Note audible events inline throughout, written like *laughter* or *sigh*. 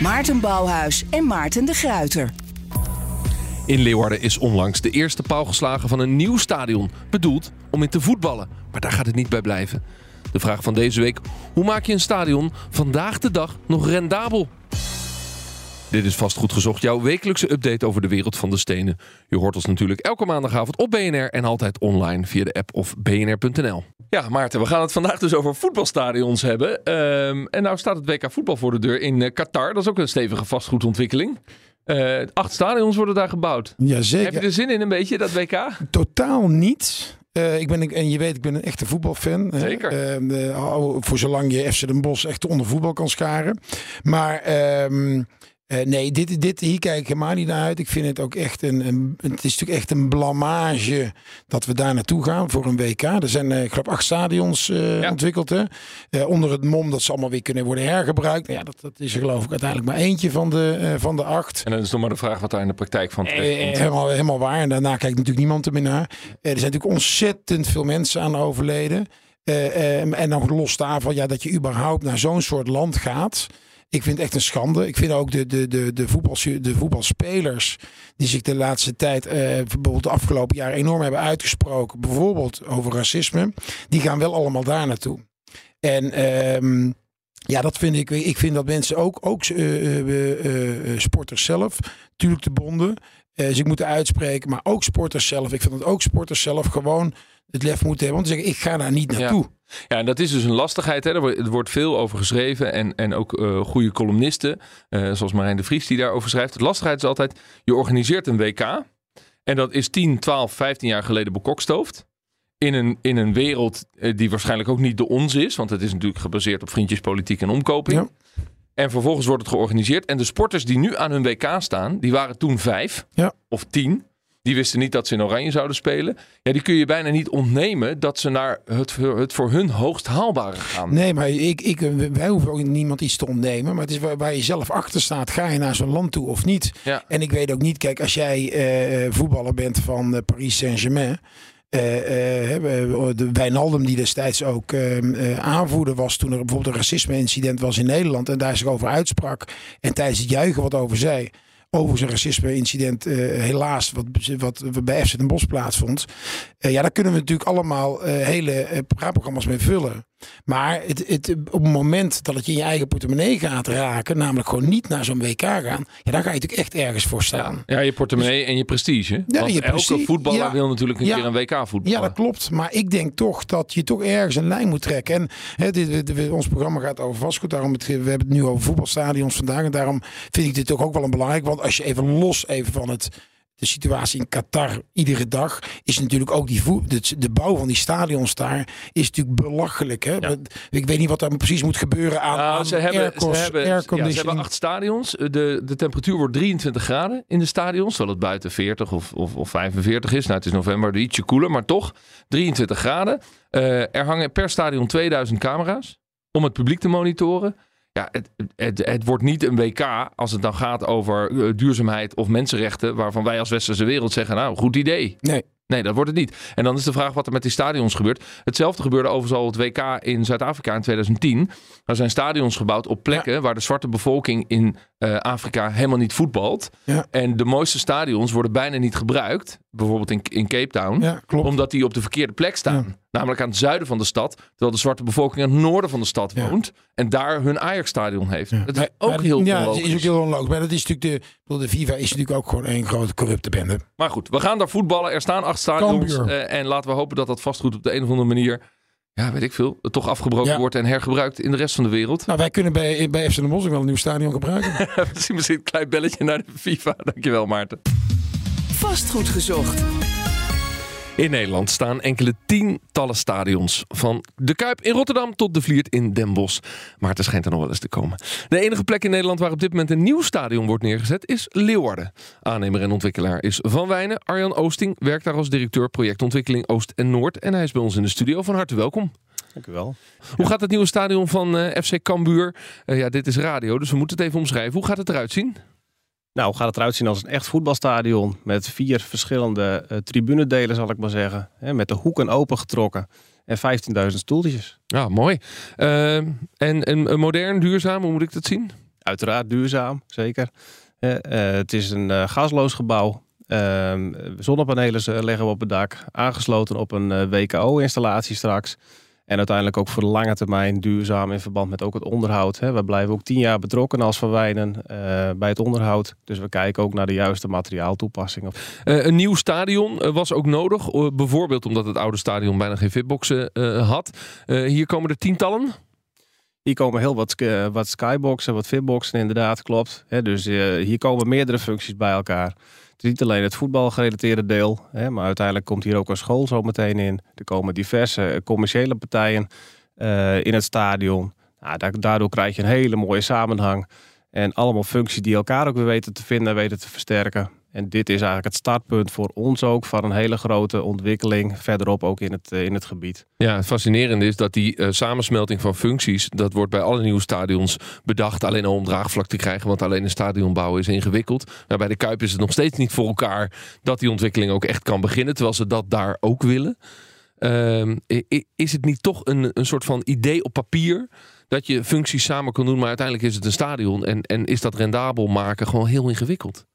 Maarten Bouwhuis en Maarten de Gruiter. In Leeuwarden is onlangs de eerste paal geslagen van een nieuw stadion. Bedoeld om in te voetballen. Maar daar gaat het niet bij blijven. De vraag van deze week: hoe maak je een stadion vandaag de dag nog rendabel? Dit is vast goed gezocht, jouw wekelijkse update over de wereld van de stenen. Je hoort ons natuurlijk elke maandagavond op BNR en altijd online via de app of bnr.nl. Ja, Maarten, we gaan het vandaag dus over voetbalstadions hebben. Ehm, en nou staat het WK voetbal voor de deur in uh, Qatar. Dat is ook een stevige vastgoedontwikkeling. Uh, acht stadions worden daar geboud. Jazeker. Heb je er zin in een beetje, dat WK? Totaal niet. Uh, ik ben, en je weet, ik ben een echte voetbalfan. Zeker. Uh, voor zolang je FC Den Bosch echt onder voetbal kan scharen. Maar... Uh, uh, nee, dit, dit, hier kijk ik helemaal niet naar uit. Ik vind het ook echt een, een, Het is natuurlijk echt een blamage dat we daar naartoe gaan voor een WK. Er zijn, uh, ik geloof, acht stadions uh, ja. ontwikkeld. Hè? onder het mom dat ze allemaal weer kunnen worden hergebruikt. Nou ja, dat, dat is er geloof ik uiteindelijk maar eentje van de, van de acht. En dan is nog maar de vraag wat daar in de praktijk van terecht komt. helemaal, helemaal waar. En daarna kijkt natuurlijk niemand er meer naar. er zijn natuurlijk ontzettend veel mensen aan overleden. en nog los daarvan, ja, dat je überhaupt naar zo'n soort land gaat. Ik vind het echt een schande. Ik vind ook de, de, de, de, de voetbalspelers die zich de laatste tijd, eh, bijvoorbeeld de afgelopen jaar, enorm hebben uitgesproken. Bijvoorbeeld over racisme. Die gaan wel allemaal daar naartoe. En ehm, ja, dat vind ik. Ik vind dat mensen ook, ook uh, sporters zelf, natuurlijk de bonden, zich moeten uitspreken. Maar ook sporters zelf. Ik vind dat ook sporters zelf gewoon het lef moeten hebben om te zeggen: ik ga daar niet naartoe. Ja. Ja, en dat is dus een lastigheid. Hè. Er wordt veel over geschreven en, en ook uh, goede columnisten, uh, zoals Marijn de Vries die daarover schrijft. De lastigheid is altijd, je organiseert een WK en dat is 10, 12, 15 jaar geleden bekokstoofd. In een, in een wereld uh, die waarschijnlijk ook niet de ons is, want het is natuurlijk gebaseerd op vriendjespolitiek en omkoping. Ja. En vervolgens wordt het georganiseerd. En de sporters die nu aan hun WK staan, die waren toen vijf ja. of tien. Die wisten niet dat ze in Oranje zouden spelen. Ja, die kun je bijna niet ontnemen dat ze naar het, het voor hun hoogst haalbare gaan. Nee, maar ik, ik, wij hoeven ook niemand iets te ontnemen. Maar het is waar, waar je zelf achter staat. Ga je naar zo'n land toe of niet? Ja. En ik weet ook niet, kijk, als jij uh, voetballer bent van uh, Paris Saint-Germain. Uh, de Wijnaldum die destijds ook uh, aanvoerder was toen er bijvoorbeeld een racisme-incident was in Nederland en daar zich over uitsprak en tijdens het juichen wat over zei over zijn racisme-incident, uh, helaas, wat, wat bij FC Den Bosch plaatsvond. Uh, ja, daar kunnen we natuurlijk allemaal uh, hele praatprogramma's mee vullen. Maar het, het, op het moment dat het je in je eigen portemonnee gaat raken, namelijk gewoon niet naar zo'n WK gaan, ja, dan ga je natuurlijk echt ergens voor staan. Ja, je portemonnee dus, en je prestige. Ja, Want je prestige, elke voetballer ja, wil natuurlijk een ja, keer een WK voetballen. Ja, dat klopt. Maar ik denk toch dat je toch ergens een lijn moet trekken. En hè, dit, dit, ons programma gaat over vastgoed. Daarom het, we hebben het nu over voetbalstadions vandaag. En daarom vind ik dit toch ook wel een belangrijk. Want als je even los even van het de situatie in Qatar iedere dag is natuurlijk ook die voet, de, de, bouw van die stadions daar is natuurlijk belachelijk. Hè? Ja. Ik weet niet wat daar precies moet gebeuren aan, nou, aan ze, hebben, ze, hebben, ja, ze hebben acht stadions. De, de temperatuur wordt 23 graden in de stadions, terwijl het buiten 40 of, of, of 45 is. Nou, het is november, ietsje koeler, maar toch 23 graden. Uh, er hangen per stadion 2000 camera's om het publiek te monitoren. Ja, het, het, het, wordt niet een WK als het dan gaat over uh, duurzaamheid of mensenrechten, waarvan wij als westerse wereld zeggen, nou, goed idee. Nee. Nee, dat wordt het niet. En dan is de vraag wat er met die stadions gebeurt. Hetzelfde gebeurde overigens al het WK in Zuid-Afrika in 2010. Er zijn stadions gebouwd op plekken ja. waar de zwarte bevolking in uh, Afrika helemaal niet voetbalt. Ja. En de mooiste stadions worden bijna niet gebruikt. Bijvoorbeeld in, in Cape Town. Ja, omdat die op de verkeerde plek staan. Namelijk aan het zuiden van de stad. Terwijl de zwarte bevolking aan het noorden van de stad woont. En daar hun Ajax-stadion heeft. Dat is ook maar, heel Ja, onlogisch. dat is ook heel onlogisch. Maar dat is natuurlijk de, de FIFA is natuurlijk ook gewoon een grote corrupte bende. Maar goed, we gaan daar voetballen. Er staan acht stadions. Uh, en laten we hopen dat dat vastgoed op de een of andere manier ja, weet ik veel, toch afgebroken ja. wordt en hergebruikt in de rest van de wereld. Nou, wij kunnen bij, bij FC Den Bosch wel een nieuw stadion gebruiken. *laughs* misschien, misschien een klein belletje naar de FIFA. Dankjewel, Maarten. Vastgoed gezocht. In Nederland staan enkele tientallen stadions. Van de Kuip in Rotterdam tot de Vliert in Den Bosch. Maar er schijnt er nog wel eens te komen. De enige plek in Nederland waar op dit moment een nieuw stadion wordt neergezet is Leeuwarden. Aannemer en ontwikkelaar is Van Wijnen. Arjan Oosting werkt daar als directeur projectontwikkeling Oost en Noord. En hij is bij ons in de studio. Van harte welkom. Dank u wel. Hoe gaat het nieuwe stadion van eh, FC Cambuur? Eh, ja, dit is radio, dus we moeten het even omschrijven. Hoe gaat het eruit zien? Nou, gaat het eruit zien als een echt voetbalstadion met vier verschillende uh, tribunedelen, zal ik maar zeggen. Hè, met de hoeken open getrokken en 15.000 stoeltjes. Ja, mooi. Uh, en, en modern, duurzaam, hoe moet ik dat zien? Uiteraard duurzaam, zeker. Uh, het is een gasloos gebouw. Ehm, zonnepanelen leggen we op het dak, aangesloten op een WKO-installatie straks. En uiteindelijk ook voor de lange termijn duurzaam in verband met ook het onderhoud. We blijven ook tien jaar betrokken als verwijnen uh, bij het onderhoud. Dus we kijken ook naar de juiste materiaaltoepassingen. Uh, een nieuw stadion eh, was ook nodig. bijvoorbeeld omdat het oude stadion bijna geen fitboxen had. hier komen er tientallen. Hier komen heel wat, wat skyboxen, wat fitboxen inderdaad, klopt. dus hier komen meerdere functies bij elkaar. Het is niet alleen het voetbalgerelateerde deel, maar uiteindelijk komt hier ook een school zo meteen in. Er komen diverse eh, commerciële partijen uh, in het stadion. Nou, daardoor krijg je een hele mooie samenhang. En allemaal functies die elkaar ook weer weten te vinden en weten te versterken. En dit is eigenlijk het startpunt voor ons ook van een hele grote ontwikkeling verderop ook in het, eh, in het gebied. Ja, het fascinerende is dat die uh, samensmelting van functies, dat wordt bij alle nieuwe stadions bedacht alleen al om draagvlak te krijgen, want alleen een stadion bouwen is ingewikkeld. Maar bij de Kuip is het nog steeds niet voor elkaar dat die ontwikkeling ook echt kan beginnen, terwijl ze dat daar ook willen. Uh, is het niet toch een, een soort van idee op papier dat je functies samen kan doen, maar uiteindelijk is het een stadion en, en is dat rendabel maken gewoon heel ingewikkeld?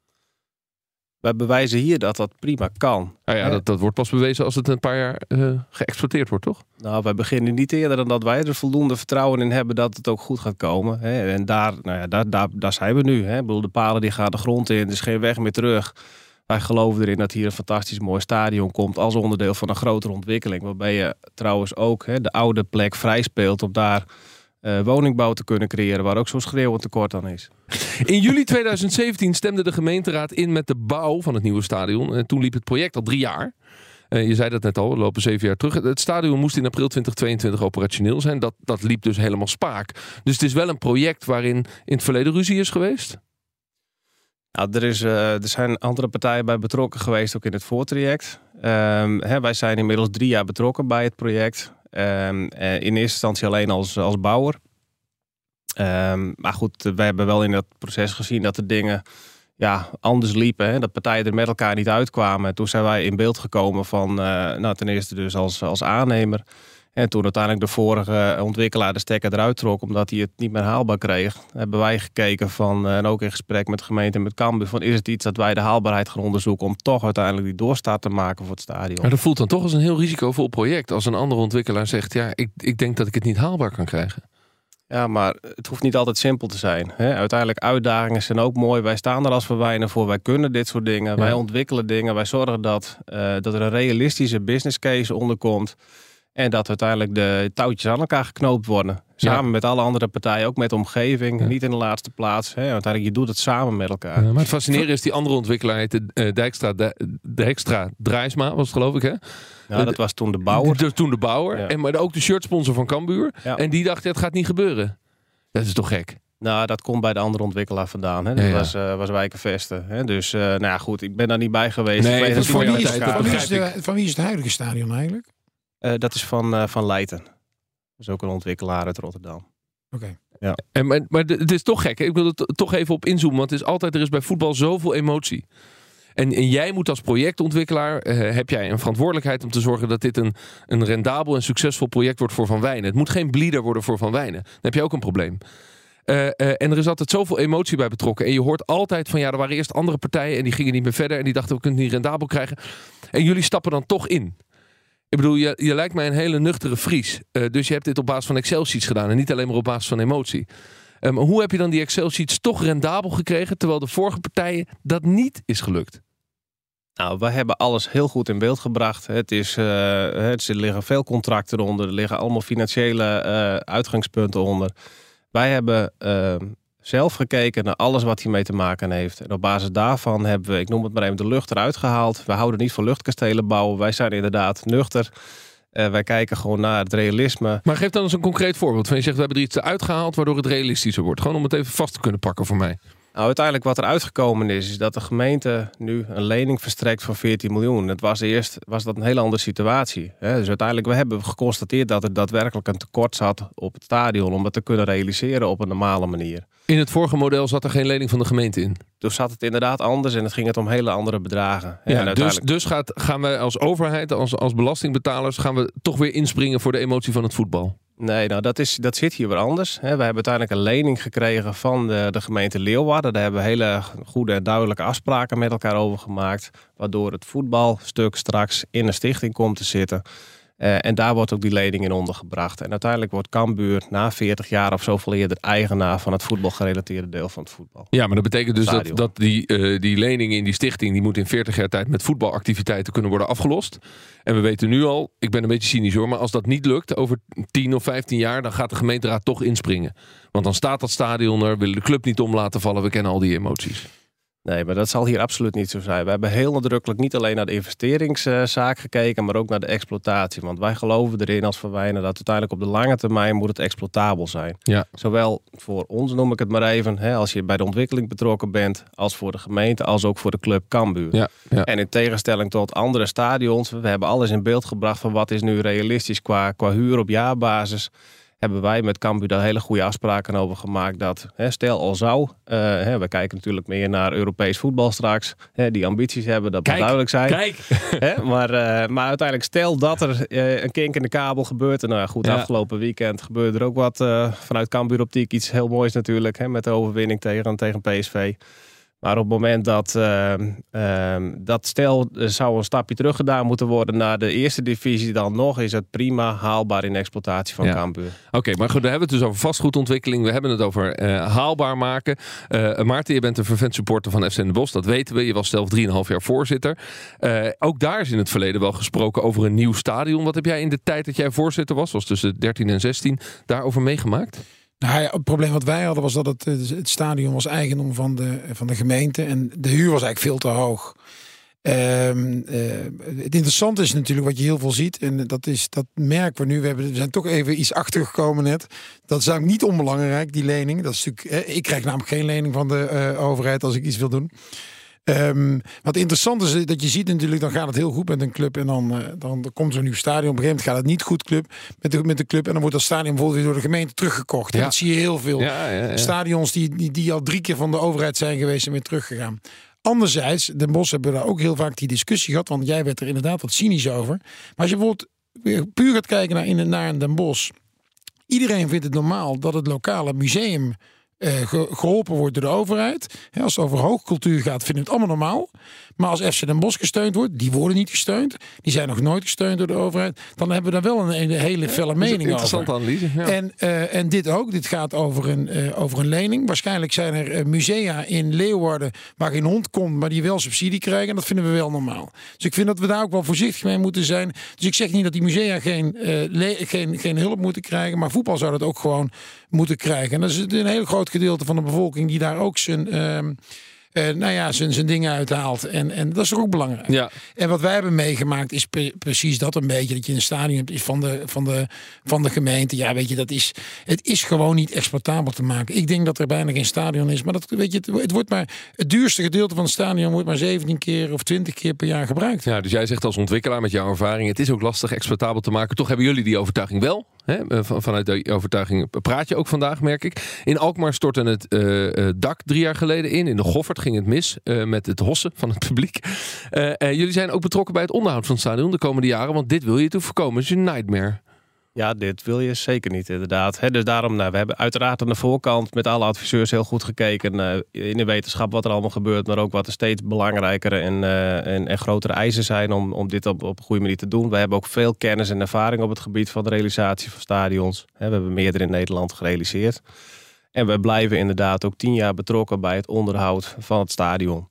Wij bewijzen hier dat dat prima kan. Ah ja, dat, dat wordt pas bewezen als het een paar jaar uh, geëxploiteerd wordt, toch? Nou, wij beginnen niet eerder dan dat wij er voldoende vertrouwen in hebben dat het ook goed gaat komen. Hè. En daar, nou ja, daar, daar, daar zijn we nu. Hè. Ik bedoel, de palen die gaan de grond in, er is geen weg meer terug. Wij geloven erin dat hier een fantastisch mooi stadion komt als onderdeel van een grotere ontwikkeling. Waarbij je trouwens ook hè, de oude plek vrij speelt om daar uh, woningbouw te kunnen creëren, waar ook zo'n schreeuwend tekort aan is. In juli 2017 stemde de gemeenteraad in met de bouw van het nieuwe stadion. En toen liep het project al drie jaar. Uh, je zei dat net al, we lopen zeven jaar terug. Het stadion moest in april 2022 operationeel zijn. Dat, dat liep dus helemaal spaak. Dus het is wel een project waarin in het verleden ruzie is geweest? Nou, er, is, uh, er zijn andere partijen bij betrokken geweest, ook in het voortraject. Um, hè, wij zijn inmiddels drie jaar betrokken bij het project. Um, in eerste instantie alleen als, als bouwer. Um, maar goed, wij hebben wel in dat proces gezien dat de dingen ja, anders liepen. Hè? Dat partijen er met elkaar niet uitkwamen. Toen zijn wij in beeld gekomen van, uh, nou ten eerste dus als, als aannemer. En toen uiteindelijk de vorige ontwikkelaar de stekker eruit trok, omdat hij het niet meer haalbaar kreeg, hebben wij gekeken van, eh, en ook in gesprek met de gemeente en met Cambuur, van is het iets dat wij de haalbaarheid gaan onderzoeken om toch uiteindelijk die doorstaat te maken voor het stadion. Maar dat voelt dan toch als een heel risicovol project als een andere ontwikkelaar zegt, ja, ik, ik denk dat ik het niet haalbaar kan krijgen. Ja, maar het hoeft niet altijd simpel te zijn. Hè? Uiteindelijk uitdagingen zijn ook mooi. Wij staan er als verwijnen voor. Wij kunnen dit soort dingen. Wij ontwikkelen dingen. Wij zorgen dat, uh, dat er een realistische business case onderkomt. En dat uiteindelijk de touwtjes aan elkaar geknoopt worden. Samen met alle andere partijen, ook met de omgeving. Niet in de laatste plaats. Hè. Uiteindelijk, je doet het samen met elkaar. maar het fascinerende is, die andere ontwikkelaar heette uh, Dijkstra, Dijkstra Draaisma, was het geloof ik hè? Ja, dat was toen de bouwer. De, toen de bouwer. En, maar ook de shirtsponsor van Cambuur. En die dacht, het gaat niet gebeuren. Dat is toch gek? Nou, dat komt bij de andere ontwikkelaar vandaan. Hè? Dat was, uh, was Wijkenvesten. Hè? Dus, uh, nou ja, goed, ik ben daar niet bij geweest. Nee, van, van, wie is, van, wie is de, van wie is het huidige stadion eigenlijk? Uh, dat is van, uh, van Leiden. Dat is ook een ontwikkelaar uit Rotterdam. Oké. Ja. En, maar, maar het is toch gek. Hè? Ik wil er toch even op inzoomen. Want het is altijd, er is bij voetbal zoveel emotie. En, en jij moet als projectontwikkelaar, uh, heb jij een verantwoordelijkheid om te zorgen dat dit een, een rendabel en succesvol project wordt voor Van Wijnen. Het moet geen bleeder worden voor Van Wijnen. Dan heb je ook een probleem. Uh, uh, en er is altijd zoveel emotie bij betrokken. En je hoort altijd van ja, er waren eerst andere partijen en die gingen niet meer verder. En die dachten we kunnen het niet rendabel krijgen. En jullie stappen dan toch in. Ik bedoel, je, je lijkt mij een hele nuchtere Fries. Uh, dus je hebt dit op basis van Excel-sheets gedaan en niet alleen maar op basis van emotie. Um, hoe heb je dan die Excel-sheets toch rendabel gekregen, terwijl de vorige partijen dat niet is gelukt? Nou, we hebben alles heel goed in beeld gebracht. Het is, uh, het, er liggen veel contracten onder, er liggen allemaal financiële uh, uitgangspunten onder. Wij hebben zelf gekeken naar alles wat hiermee te maken heeft. En op basis daarvan hebben we, ik noem het maar even, de lucht eruit gehaald. We houden niet van luchtkastelen bouwen. Wij zijn inderdaad nuchter. Uh, wij kijken gewoon naar het realisme. Maar geef dan eens een concreet voorbeeld. Van je zegt, we hebben er iets uitgehaald waardoor het realistischer wordt. Gewoon om het even vast te kunnen pakken voor mij. Nou, uiteindelijk wat er uitgekomen is, is dat de gemeente nu een lening verstrekt van 14 miljoen. Het was eerst was dat een hele andere situatie. Hè? Dus uiteindelijk we hebben geconstateerd dat er daadwerkelijk een tekort zat op het stadion om het te kunnen realiseren op een normale manier. In het vorige model zat er geen lening van de gemeente in. Toen zat het inderdaad anders en het ging het om hele andere bedragen. Ja, en uiteindelijk... Dus, dus gaat, gaan wij als overheid, als, als belastingbetalers, gaan we toch weer inspringen voor de emotie van het voetbal? Nee, nou dat, is, dat zit hier weer anders. We hebben uiteindelijk een lening gekregen van de, de gemeente Leeuwarden. Daar hebben we hele goede en duidelijke afspraken met elkaar over gemaakt. Waardoor het voetbalstuk straks in een stichting komt te zitten. Uh, en daar wordt ook die lening in ondergebracht. En uiteindelijk wordt Cambuur na 40 jaar of zo eerder eigenaar van het voetbalgerelateerde deel van het voetbal. Ja, maar dat betekent dus dat, dat die, uh, die lening in die stichting, die moet in 40 jaar tijd met voetbalactiviteiten kunnen worden afgelost. En we weten nu al, ik ben een beetje cynisch hoor, maar als dat niet lukt over 10 of 15 jaar, dan gaat de gemeenteraad toch inspringen. Want dan staat dat stadion er, willen de club niet om laten vallen, we kennen al die emoties. Nee, maar dat zal hier absoluut niet zo zijn. We hebben heel nadrukkelijk niet alleen naar de investeringszaak gekeken, maar ook naar de exploitatie. Want wij geloven erin als verwijnen dat uiteindelijk op de lange termijn moet het exploitabel zijn. Ja. Zowel voor ons, noem ik het maar even, hè, als je bij de ontwikkeling betrokken bent, als voor de gemeente, als ook voor de club Cambuur. Ja, ja. En in tegenstelling tot andere stadions, we hebben alles in beeld gebracht van wat is nu realistisch qua, qua huur op jaarbasis hebben wij met Cambuur daar hele goede afspraken over gemaakt. Dat hè, stel al zou, uh, hè, we kijken natuurlijk meer naar Europees voetbal straks. Hè, die ambities hebben, dat moet duidelijk zijn. Kijk. *laughs* Hè, maar, uh, maar uiteindelijk stel dat er uh, een kink in de kabel gebeurt. En nou goed, afgelopen weekend gebeurde er ook wat vanuit Cambuur optiek. Iets heel moois natuurlijk, hè, met de overwinning tegen, tegen PSV. Maar op het moment dat, uh, uh, dat stel zou een stapje terug gedaan moeten worden naar de eerste divisie, dan nog is het prima haalbaar in exploitatie van ja. Cambuur. Oké, maar goed, we hebben het dus over vastgoedontwikkeling. We hebben het over uh, haalbaar maken. Uh, Maarten, je bent een vervent supporter van FC Den Bosch, dat weten we. Je was zelf 3,5 jaar voorzitter. Uh, ook daar is in het verleden wel gesproken over een nieuw stadion. Wat heb jij in de tijd dat jij voorzitter was, was tussen 13 en 16, daarover meegemaakt? Nou het probleem wat wij hadden was dat het, het stadion was eigendom van de, van de gemeente. En de huur was eigenlijk veel te hoog. Um, uh, het interessante is natuurlijk wat je heel veel ziet. En dat, is, dat merken we nu. We, hebben, we zijn toch even iets achtergekomen net. Dat is eigenlijk niet onbelangrijk, die lening. Dat is natuurlijk, ik krijg namelijk geen lening van de uh, overheid als ik iets wil doen. Um, wat interessant is dat je ziet natuurlijk, dan gaat het heel goed met een club. En dan, uh, dan, komt zo'n nieuw stadion. Op een gegeven moment gaat het niet goed club, met, de, met de club. En dan wordt dat stadion bijvoorbeeld weer door de gemeente teruggekocht. Ja. Dat zie je heel veel. Ja, ja, Stadions die, die, die al drie keer van de overheid zijn geweest en weer teruggegaan. Anderzijds, de Bos hebben daar ook heel vaak die discussie gehad. Want jij werd er inderdaad wat cynisch over. Maar als je bijvoorbeeld puur gaat kijken naar, in, naar Den Bosch. Iedereen vindt het normaal dat het lokale museum geholpen wordt door de overheid. als het over hoogcultuur gaat, vinden we het allemaal normaal. Maar als FC Den Bosch gesteund wordt, die worden niet gesteund. Die zijn nog nooit gesteund door de overheid. Dan hebben we daar wel een, een hele felle ja, mening interessante over. analyse. Ja. En, uh, en dit ook. Dit gaat over een, uh, over een lening. Waarschijnlijk zijn er musea in Leeuwarden waar geen hond komt, maar die wel subsidie krijgen. En dat vinden we wel normaal. Dus ik vind dat we daar ook wel voorzichtig mee moeten zijn. Dus ik zeg niet dat die musea geen, geen, geen hulp moeten krijgen. Maar voetbal zou dat ook gewoon moeten krijgen. En dat is een heel groot gedeelte van de bevolking die daar ook zijn. Uh, uh, nou ja, zijn, zijn dingen uithaalt. En, en dat is ook belangrijk. Ja. En wat wij hebben meegemaakt is pre precies dat een beetje. Dat je een stadion hebt is van de, van, de, van de gemeente. Ja, weet je, dat is, het is gewoon niet exploitabel te maken. Ik denk dat er bijna geen stadion is. Maar dat, weet je, het, het wordt maar, het duurste gedeelte van het stadion wordt maar 17 keer of 20 keer per jaar gebruikt. Ja, dus jij zegt als ontwikkelaar met jouw ervaring, het is ook lastig exploitabel te maken. Toch hebben jullie die overtuiging wel? Hè? Van, vanuit die overtuiging praat je ook vandaag, merk ik. In Alkmaar stortte het uh, dak drie jaar geleden in. In de Goffert ging het mis met het hossen van het publiek. Jullie zijn ook betrokken bij het onderhoud van het stadion de komende jaren. Want dit wil je toe voorkomen. Het is een nightmare. Ja, dit wil je zeker niet, inderdaad. Dus daarom, nou, we hebben uiteraard aan de voorkant met alle adviseurs heel goed gekeken uh, in de wetenschap wat er allemaal gebeurt, maar ook wat er steeds belangrijkere en, uh, en, en, grotere eisen zijn om, om dit op, op een goede manier te doen. We hebben ook veel kennis en ervaring op het gebied van de realisatie van stadions. We hebben meerdere in Nederland gerealiseerd. En we blijven inderdaad ook tien jaar betrokken bij het onderhoud van het stadion.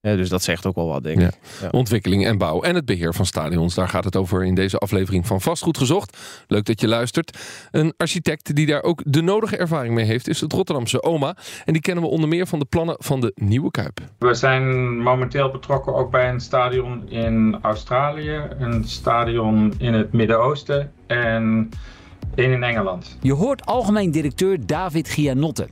Dus dat zegt ook wel wat, denk ik. Ja. Ontwikkeling en bouw en het beheer van stadions. Daar gaat het over in deze aflevering van Vastgoed Gezocht. Leuk dat je luistert. Een architect die daar ook de nodige ervaring mee heeft... is het Rotterdamse OMA. En die kennen we onder meer van de plannen van de Nieuwe Kuip. We zijn momenteel betrokken ook bij een stadion in Australië. Een stadion in het Midden-Oosten en één in Engeland. Je hoort algemeen directeur David Gianotte.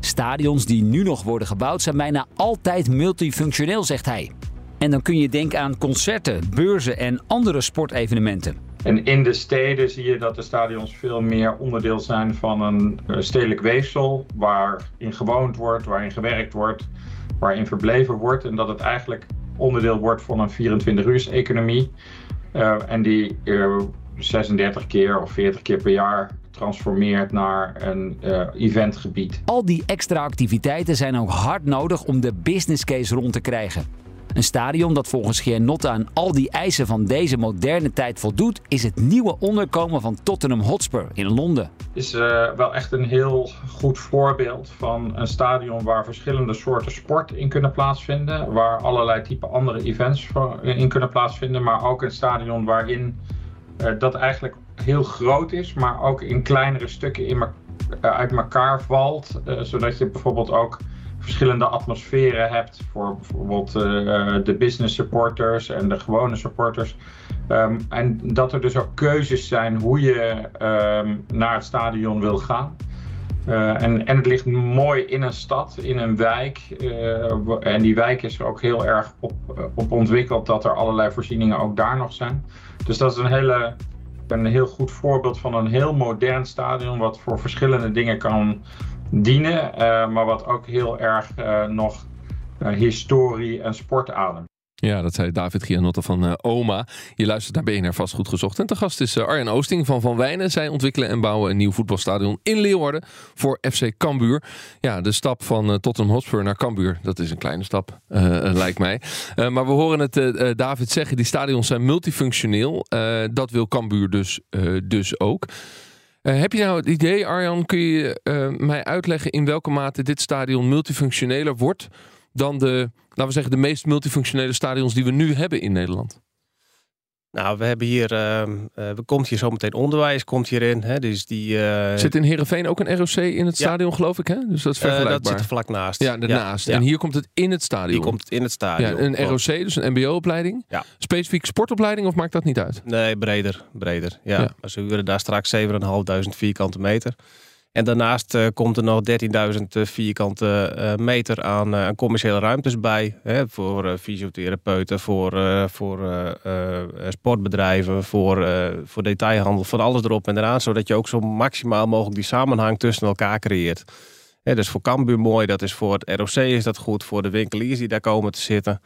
Stadions die nu nog worden gebouwd zijn bijna altijd multifunctioneel, zegt hij. En dan kun je denken aan concerten, beurzen en andere sportevenementen. En in de steden zie je dat de stadions veel meer onderdeel zijn van een eh, stedelijk weefsel. Waarin gewoond wordt, waarin gewerkt wordt, waarin verbleven wordt. En dat het eigenlijk onderdeel wordt van een 24-uurs-economie. Uh, en die uh, 36 keer of 40 keer per jaar transformeert naar een uh, eventgebied. Al die extra activiteiten zijn ook hard nodig om de business case rond te krijgen. Een stadion dat volgens Gianotte aan al die eisen van deze moderne tijd voldoet, is het nieuwe onderkomen van Tottenham Hotspur in Londen. Is uh, wel echt een heel goed voorbeeld van een stadion waar verschillende soorten sport in kunnen plaatsvinden, waar allerlei type andere events in kunnen plaatsvinden, maar ook een stadion waarin uh, dat eigenlijk heel groot is, maar ook in kleinere stukken in uit elkaar valt. Uh, zodat je bijvoorbeeld ook verschillende atmosferen hebt voor bijvoorbeeld uh, de business supporters en de gewone supporters. Um, en dat er dus ook keuzes zijn hoe je um, naar het stadion wil gaan. En, en het ligt mooi in een stad, in een wijk. En die wijk is er ook heel erg op, op ontwikkeld dat er allerlei voorzieningen ook daar nog zijn. Dus dat is een hele een heel goed voorbeeld van een heel modern stadion, wat voor verschillende dingen kan dienen, uh, maar wat ook heel erg uh, nog uh, historie en sport ademt. Ja, dat zei David Gianotte van uh, OMA. Je luistert naar BNR Vastgoed Gezocht. En te gast is uh, Arjen Oosting van Van Wijnen. Zij ontwikkelen en bouwen een nieuw voetbalstadion in Leeuwarden voor FC Cambuur. Ja, de stap van uh, Tottenham Hotspur naar Cambuur, dat is een kleine stap, lijkt mij. maar we horen het David zeggen, die stadions zijn multifunctioneel. dat wil Cambuur dus, dus ook. heb je nou het idee, Arjan, kun je mij uitleggen in welke mate dit stadion multifunctioneler wordt dan de, laten we zeggen, de meest multifunctionele stadions die we nu hebben in Nederland? Nou, we hebben hier, uh, uh, komt hier zometeen onderwijs, komt hierin. Hè, dus die, uh, zit in Heerenveen ook een ROC in het stadion, geloof ik? Hè? Dus dat is vergelijkbaar. dat zit er vlak naast. Ja, daarnaast. Ja. En hier komt het in het stadion. Hier komt het in het stadion. Ja, een ROC, dus een mbo-opleiding. Ja. Specifiek sportopleiding of maakt dat niet uit? Nee, breder. breder ja. ja. Ze huren daar straks 7.500 vierkante meter. En daarnaast uh, komt er nog 13.000 vierkante uh, meter aan, commerciële ruimtes bij. Hè, voor fysiotherapeuten, voor, voor sportbedrijven, voor, voor detailhandel, van alles erop en eraan. Zodat je ook zo maximaal mogelijk die samenhang tussen elkaar creëert. Dus voor Cambuur mooi, dat is voor het ROC is dat goed, voor de winkeliers die daar komen te zitten.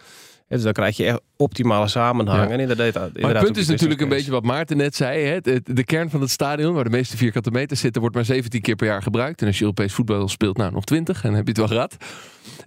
Dus dan krijg je echt optimale samenhang. Ja. En inderdaad, inderdaad, maar het punt is natuurlijk een beetje wat Maarten net zei. Hè? De kern van het stadion, waar de meeste vierkante meters zitten, wordt maar 17 keer per jaar gebruikt. En als je Europees voetbal speelt, nou nog 20. En dan heb je het wel gehad.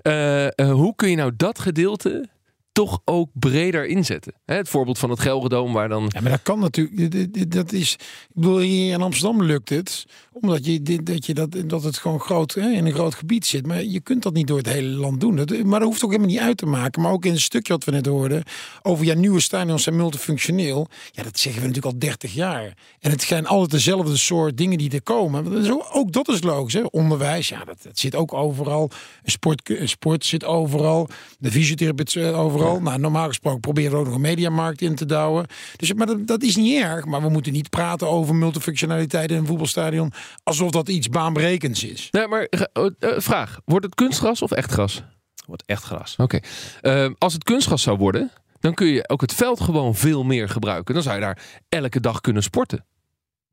Uh, uh, hoe kun je nou dat gedeelte toch ook breder inzetten. Het voorbeeld van het Gelredoom waar dan... Ja, maar dat kan natuurlijk. Dat is, ik bedoel, hier in Amsterdam lukt het. Omdat je, dat, je dat, dat het gewoon groot, in een groot gebied zit. Maar je kunt dat niet door het hele land doen. Dat, maar dat hoeft ook helemaal niet uit te maken. Maar ook in een stukje wat we net hoorden. Over ja, nieuwe stadions zijn multifunctioneel. Ja, dat zeggen we natuurlijk al 30 jaar. En het zijn altijd dezelfde soort dingen die er komen. Ook dat is logisch. Hè? Onderwijs, ja, dat, dat zit ook overal. Sport, sport zit overal. De fysiotherapeut zit overal. Nou, normaal gesproken proberen we ook nog een mediamarkt in te douwen. Dus, maar dat, dat is niet erg. Maar we moeten niet praten over multifunctionaliteit in een voetbalstadion. Alsof dat iets baanbrekends is. Nee, maar uh, vraag. Wordt het kunstgras of echt gras? Wordt echt gras. Oké. Okay. Uh, als het kunstgras zou worden, dan kun je ook het veld gewoon veel meer gebruiken. Dan zou je daar elke dag kunnen sporten.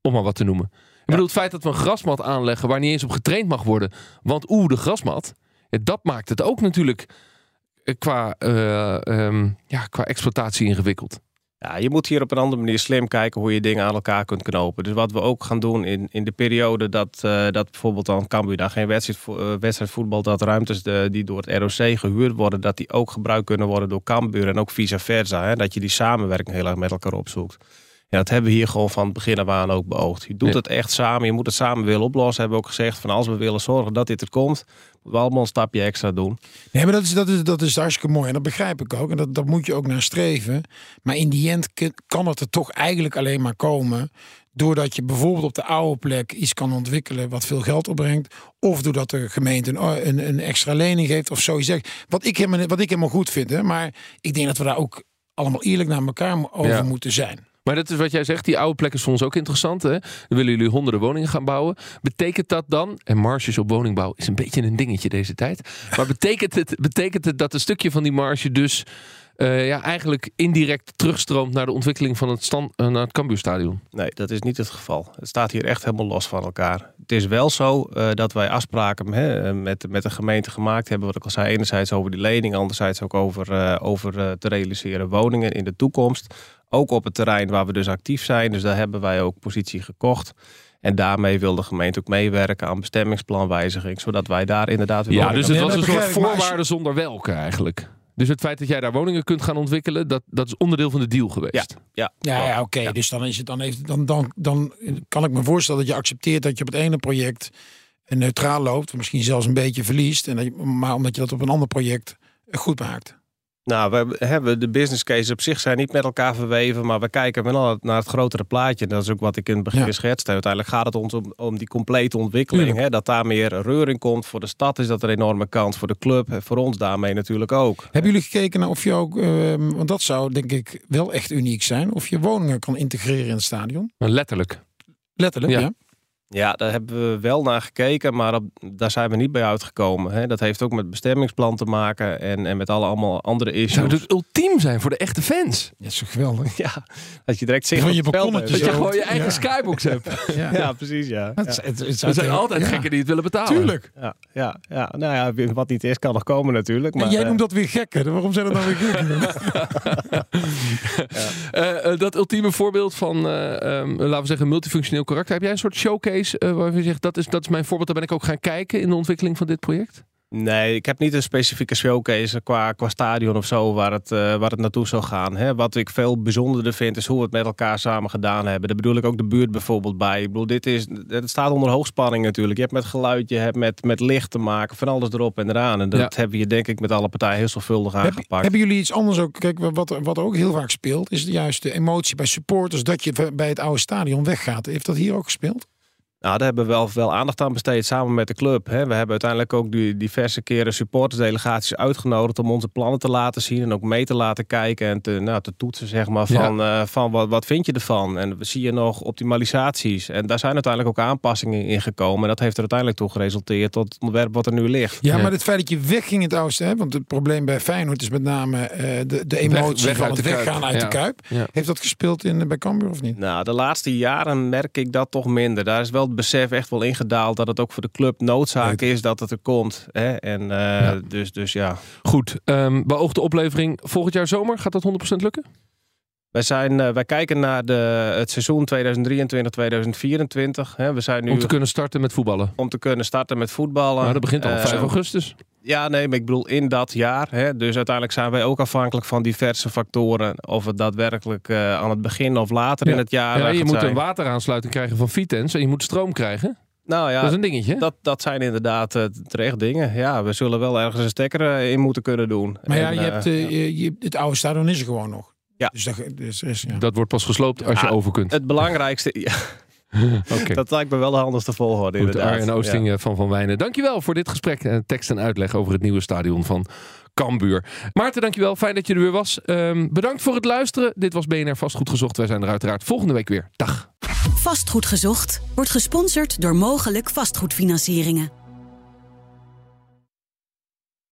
Om maar wat te noemen. Ik bedoel, het feit dat we een grasmat aanleggen waar niet eens op getraind mag worden. Want oeh, de grasmat. Dat maakt het ook natuurlijk qua, uh, um, ja, qua exploitatie ingewikkeld. Ja, je moet hier op een andere manier slim kijken hoe je dingen aan elkaar kunt knopen. Dus wat we ook gaan doen in, in de periode dat, uh, dat bijvoorbeeld dan Cambuur daar geen wedstrijd, uh, voetbal, dat ruimtes die door het ROC gehuurd worden, dat die ook gebruikt kunnen worden door Cambuur en ook vice versa. Hè, dat je die samenwerking heel erg met elkaar opzoekt. Ja, dat hebben we hier gewoon van het begin af aan ook beoogd. Je doet ja. het echt samen, je moet het samen willen oplossen. Hebben we ook gezegd van als we willen zorgen dat dit er komt, we allemaal een stapje extra doen. Nee, maar dat is, dat is, dat is hartstikke mooi. En dat begrijp ik ook. En dat, dat moet je ook naar streven. Maar in die end kan het er toch eigenlijk alleen maar komen. Doordat je bijvoorbeeld op de oude plek iets kan ontwikkelen wat veel geld opbrengt. Of doordat de gemeente een, een, een extra lening geeft of zoiets. Wat ik, helemaal, wat ik helemaal goed vind. Hè. Maar ik denk dat we daar ook allemaal eerlijk naar elkaar over Ja. moeten zijn. Maar dat is wat jij zegt, die oude plek is voor ons ook interessant. Hè? Dan willen jullie honderden woningen gaan bouwen. Betekent dat dan, en marges op woningbouw is een beetje een dingetje deze tijd. Maar betekent het, betekent het dat een stukje van die marge dus eh, ja, eigenlijk indirect terugstroomt naar de ontwikkeling van het, stand, eh, naar het Cambuurstadion? Nee, dat is niet het geval. Het staat hier echt helemaal los van elkaar. Het is wel zo eh, dat wij afspraken hè, met, met de gemeente gemaakt hebben. Wat ik al zei, enerzijds over die lening, anderzijds ook over, eh, over eh, te realiseren woningen in de toekomst. Ook op het terrein waar we dus actief zijn. Dus daar hebben wij ook positie gekocht. En daarmee wil de gemeente ook meewerken aan bestemmingsplanwijziging. Zodat wij daar inderdaad weer Ja, dus het was een soort voorwaarde zonder welke eigenlijk. Dus het feit dat jij daar woningen kunt gaan ontwikkelen, dat, dat is onderdeel van de deal geweest. Ja, Ja, ja oké. Dus dan, is het, dan, heeft, dan, dan, dan kan ik me voorstellen dat je accepteert dat je op het ene project neutraal loopt. Misschien zelfs een beetje verliest. En dat je, maar omdat je dat op een ander project goed maakt. Nou, we hebben de business cases op zich zijn niet met elkaar verweven, maar we kijken wel naar het grotere plaatje. En dat is ook wat ik in het begin Ja. schetste. Uiteindelijk gaat het ons om, om die complete ontwikkeling. Hè, dat daar meer reuring komt. Voor de stad is dat een enorme kans. Voor de club en voor ons daarmee natuurlijk ook. Hebben jullie gekeken naar of je ook, ehm, want dat zou denk ik wel echt uniek zijn, of je woningen kan integreren in het stadion? Maar letterlijk. Letterlijk, Ja. ja. Ja, daar hebben we wel naar gekeken, maar op- daar zijn we niet bij uitgekomen. Hè. Dat heeft ook met bestemmingsplan te maken en, en met alle allemaal andere issues. Zou het ultiem zijn voor de echte fans? Dat is toch geweldig. Ja, dat je direct zicht Van op je. Dat je zo. gewoon je eigen Ja. skybox hebt. *laughs* Ja, Ja, precies, ja. Het, het, het zou Er zijn altijd ja. gekken die het willen betalen. Tuurlijk. Ja, ja, ja, nou ja, wat niet is, kan nog komen natuurlijk. Maar, en jij eh, noemt dat weer gekken. Waarom zijn dat dan weer gekken? *laughs* Eh, eh, dat ultieme voorbeeld van, eh, ehm, laten we zeggen, multifunctioneel karakter. Heb jij een soort showcase eh, waarvan je zegt, dat is, dat is mijn voorbeeld. Daar ben ik ook gaan kijken in de ontwikkeling van dit project? Nee, ik heb niet een specifieke showcase qua, qua stadion of zo waar het, eh, waar het naartoe zou gaan. Hè. Wat ik veel bijzonderder vind is hoe we het met elkaar samen gedaan hebben. Daar bedoel ik ook de buurt bijvoorbeeld bij. Ik bedoel, dit is, het staat onder hoogspanning natuurlijk. Je hebt met geluid, je hebt met, met licht te maken, van alles erop en eraan. En dat Ja. hebben we hier denk ik met alle partijen heel zorgvuldig Heb- aangepakt. hebben jullie iets anders ook? Kijk, wat, wat ook heel vaak speelt, is juist de emotie bij supporters dat je bij het oude stadion weggaat. Heeft dat hier ook gespeeld? Nou, daar hebben we wel, wel aandacht aan besteed samen met de club. Hè. We hebben uiteindelijk ook die diverse keren supportersdelegaties uitgenodigd om onze plannen te laten zien en ook mee te laten kijken en te, nou, te toetsen zeg maar van, eh, van wat, wat vind je ervan en zie je nog optimalisaties en daar zijn uiteindelijk ook aanpassingen in gekomen en dat heeft er uiteindelijk toe geresulteerd tot het ontwerp wat er nu ligt. Ja, Ja. maar het feit dat je wegging in het oude stadion, want het probleem bij Feyenoord is met name eh, de, de emotie weg van het de Kuip. weggaan uit Ja. de Kuip. Ja. Heeft dat gespeeld in, bij Cambuur of niet? Nou, de laatste jaren merk ik dat toch minder. Daar is wel besef echt wel ingedaald dat het ook voor de club noodzaak is dat het er komt. Hè? En eh, dus, dus ja. Goed, um, beoogde oplevering volgend jaar zomer. Gaat dat 100% lukken? Wij, zijn, eh, wij kijken naar de, het seizoen 2023-2024. Hè. We zijn nu Om te kunnen starten met voetballen. om te kunnen starten met voetballen. Nou, dat begint al Eh, 5 augustus. Ja, nee, maar ik bedoel in dat jaar. Hè. Dus uiteindelijk zijn wij ook afhankelijk van diverse factoren. Of het daadwerkelijk eh, aan het begin of later Ja. in het jaar Ja, je moet zijn. een wateraansluiting krijgen van Vitens. En je moet stroom krijgen. Nou ja, Dat is een dingetje. dat, dat zijn inderdaad eh, terecht dingen. Ja, we zullen wel ergens een stekker eh, in moeten kunnen doen. Maar ja, En, je hebt, je, het oude stadion is er gewoon nog. Ja. Dus dat, dus, is, ja. Dat wordt pas gesloopt als je Ja, over kunt. Het belangrijkste, *laughs* ja, *laughs* Oké. dat lijkt me wel de handigste volgorde Goed, inderdaad. Arjen Oosting eh, van Van Wijnen. Dankjewel voor dit gesprek. en tekst en uitleg over het nieuwe stadion van Cambuur. Maarten, dankjewel. Fijn dat je er weer was. Ehm, bedankt voor het luisteren. Dit was BNR Vastgoed Gezocht. Wij zijn er uiteraard volgende week weer. Dag. Vastgoed gezocht wordt gesponsord door mogelijk vastgoedfinancieringen.